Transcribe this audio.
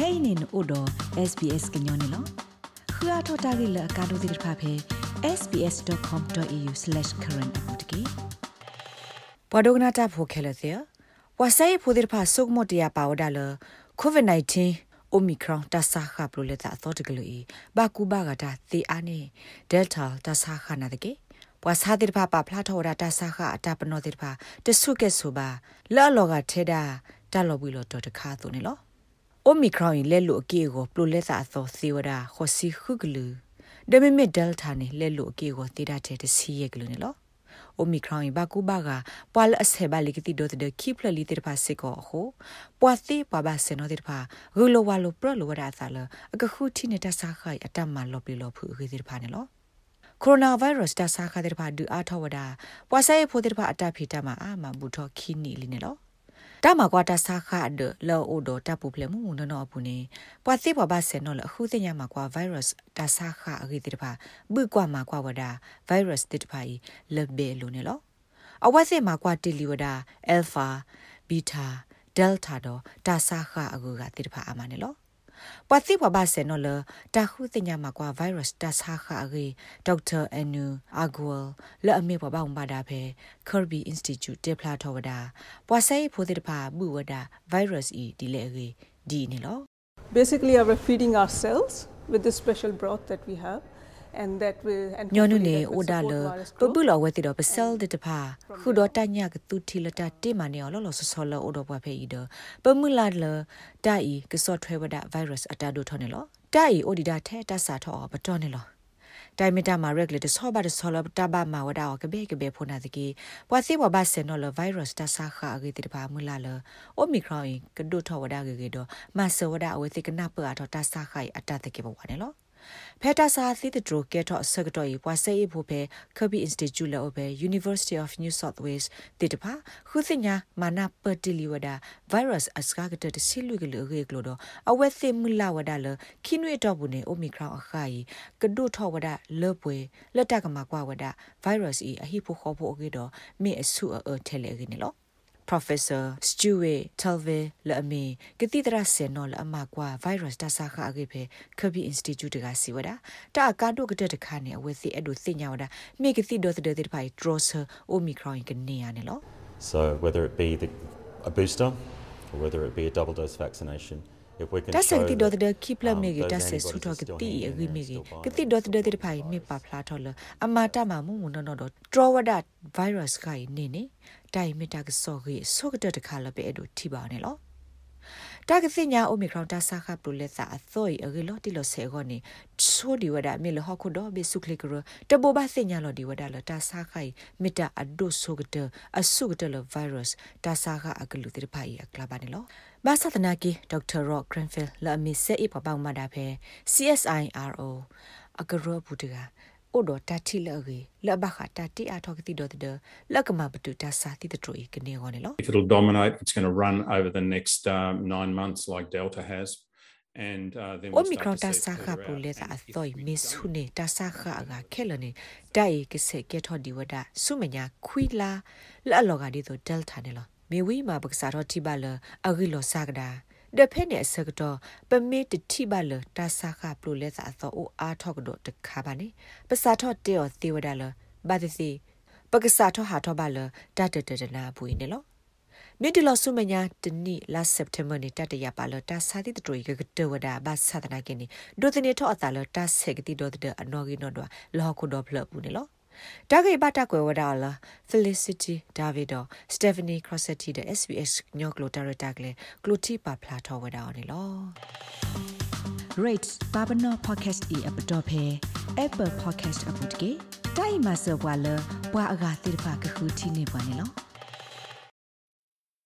kainin odo sbs gnyone lo khua thota gi la ka do dir pha phe sbs.com.au/current apotki ပဒုကနာတာဖိုခဲလတဲ့ဝဆိုင်ဖိုဒီဖာဆုကမတရပါဝဒါလကိုဗစ် -19 အိုမီခရွန်တဆာခပလိုလက်တာသောတကလူဤဘာကူဘာကတာသေအာနေဒယ်တာတဆာခနာတကေပွာစာတိဖာပါဖလာထောဒါတဆာခအတပနောတိဖာတဆုကဲဆိုပါလော်လောကထဲတာတလော်ဘူးလောတော်တခါသူနေလော အိုမီခရွန်လဲလို့အကေကိုပလိုလက်တာသောသေဝဒါခောစီခုကလူဒမီမီဒယ်တာနေလဲလို့အကေကိုတေတာတဲ့တစီရဲ့ကလူနေလောအိုမီခရောင်ဘာကူဘာကပွာလအဆေဘာလီကတိဒိုတဲ့ခိပလလီတေဖာစေကိုဟိုပွာတိပွာဘာစေနိုတေဖာဂူလိုဝါလိုပရလိုဝဒါသလအကခုတီနေတာဆာခိုင်အတမလော်ပလီလောဖူဂေတေဖာနေလောကိုရိုနာဗိုင်းရပ်စ်တဆာခတဲ့ဖာဒူအားထောဝဒါပွာဆိုင်ဖိုတဲ့ဖာအတဖိတမှာအာမဘူထောခီနီလီနေလော တမကွာတဆာခအဒလောအိုဒတပူဖလမှုနနောပူနေပွာသိပွားပါဆေနောလအခုတင်ညမှာကွာဗိုင်းရပ်စ်တဆာခအဂိတိတဖာဘူကွာမှာကွာဝဒါဗိုင်းရပ်စ်တိတဖာလဘဲလိုနေလောအဝတ်စေမှာကွာတီလီဝဒါအယ်ဖာဘီတာဒယ်တာတော့တဆာခအဂူကတိတဖာအမနေလော ပသိဘဘာဆေနော်လတာခုတင်ညာမှာကွာဗိုင်းရပ်စ်တဆာခအဂေဒေါက်တာအနူအာဂဝလလက်အမေဘဘောင်ပါတာဖဲ Kirby Institute တေဖလာထောဝဒါပွာဆိုင်ဖိုတိတဖာဘူဝဒါဗိုင်းရပ်စ်ဤဒီလေအဂေဒီနေလော Basically, we're feeding ourselves with this special broth that we have. And that will and ညောနုနေအိုဒါလပပူလောဝဲတိတော့ပစဲလ်တတဖာခုတော့တညာကတူထီလတာတေမနေလောလောဆဆောလောအိုတော့ဘွားဖေးဤတော့ပမှုလာလတိုင်ကစော့ထွဲဝဒဗိုင်းရပ်စ်အတာဒိုထောနေလောတိုင်အိုဒီဒါထဲတဆာထောဘတော်နေလောတိုင်မီတာမှာရက်လက်ဆောဘတ်ဆောလတဘမှာဝဒါကဘေကဘေဖိုနာတကီပွာစီဘဘဆန်နော်လဗိုင်းရပ်စ်တဆာခအဂေတိတပါမူလာလအိုမီခရောင်ကဒိုထောဝဒါကေကေတော့မဆဝဒါအဝေသိကနပအထောတဆာခိုင်အတတကေဘဝနေလော ဖက်တာစာသီတဒရိုကက်တော့ဆကတော့ဤပွားစေဖို့ပဲ Kirby Institute လောပဲ University of New South Wales တေတပါခုစညာမာနာပတီလီဝဒါ virus အစကားကတဆီလူကလူရေကလို့တော့အဝက်သိမလာဝဒါလခိနွေတော့ဘူးနေ Omicron အခါကြီးကဒုထောဝဒါလောပွေလက်တကမှာကွာဝဒါ virus ဤအဟိဖို့ခေါ်ဖို့အကေတော့မေအဆုအထဲလေကနေလို့ Professor Stuart Talve လအမီကတိတရဆေနော်လအမကွာ virus တဆာခအကေဖေ Kirby Institute ကစီဝဒတာကာတုကတဲ့တခါနေအဝစီအဲ့ဒိုစင်ညာဝဒမေကတိဒေါ်တဲ့တဲ့ဖိုင် Droser Omicron ကနေရနေလို့ So whether it be the a booster or whether it be a double dose vaccination တဆက်တိဒေါ်တဲ့ခိပလမေကတဆက်ဆူတော့ကတိအဂိမေကတိဒေါ်တဲ့တဲ့ဖိုင်မေပါဖလာထော်လအမတာမမှုမနော်တော့ Trovada virus ကိုနေနေ တိုင်မီတာကစော်ကြီးဆော့ကတဲ့တခါလပဲအဲ့တို့ထိပါနေလောတာကစိညာအိုမီခရောင်တာဆာခပလူလက်စာအသောအဂီလောတီလောဆေဂောနီဆိုဒီဝဒမေလဟခုဒိုဘေဆုခလီကရတဘောဘာစိညာလောဒီဝဒလတာဆာခိုင်မီတာအဒိုဆိုကတဲ့အဆုကတဲ့လဗိုင်းရပ်စ်တာဆာခအဂလူတိဖိုင်အကလာပါနေလောဘာသဒနာကီဒေါက်တာရော့ဂရန်ဖီလာမီဆေအပပောင်မဒါဖဲ CSIRO အကရောဘူးတက အိုဒတာတီလရေလဘခတာတီအထောက်တိဒတ်ဒလကမဘတူတာစာတိတထရီကနေဂောနေလော If it'll dominate it's going to run over the next um, 9 months like Delta has and uh, then we'll Omicron ta sa kha pu le sa thoi mi su ne ta sa kha ga khelo ne dai ke se ke tho di wada su me nya khwi la la lo ga di to delta ne lo me wi ma bak sa tho ti ba la a gi lo sa ga da ဒဖဲနဲ့ဆကတော့ပမေတတိဘလတာစာခပလိုလဲစာသောအိုအားထောက်တော့တခါပါနေပစာထော့တေော်သေဝဒါလဘာဒစီပကစာထော့ဟာထော့ဘလတတတတနာဘူးနေလောမြစ်တလဆုမညာတနိလာစက်တဘာနေတတရပါလတာစာတိတတွေကတဝဒဘာသဒနာကင်းဒိုတနေထော့အတာလတာဆက်ကတိဒိုတအနော်ကီနော်ဒလောခုဒဖလဘူးနေလော တာဂေဘတာကွယ်ဝဒါလာ Felicity Davido Stephanie Crossetti တဲ့ SBS ညောကလိုတာရတာကလေကလိုတီပါဖလာထောဝဒါအောင်လေ Rate Babano Podcast e app dot phe Apple Podcast app တကေတိုင်မဆောဘွာလဘွာအဂါတိဖာကခုတီနေပါနေလော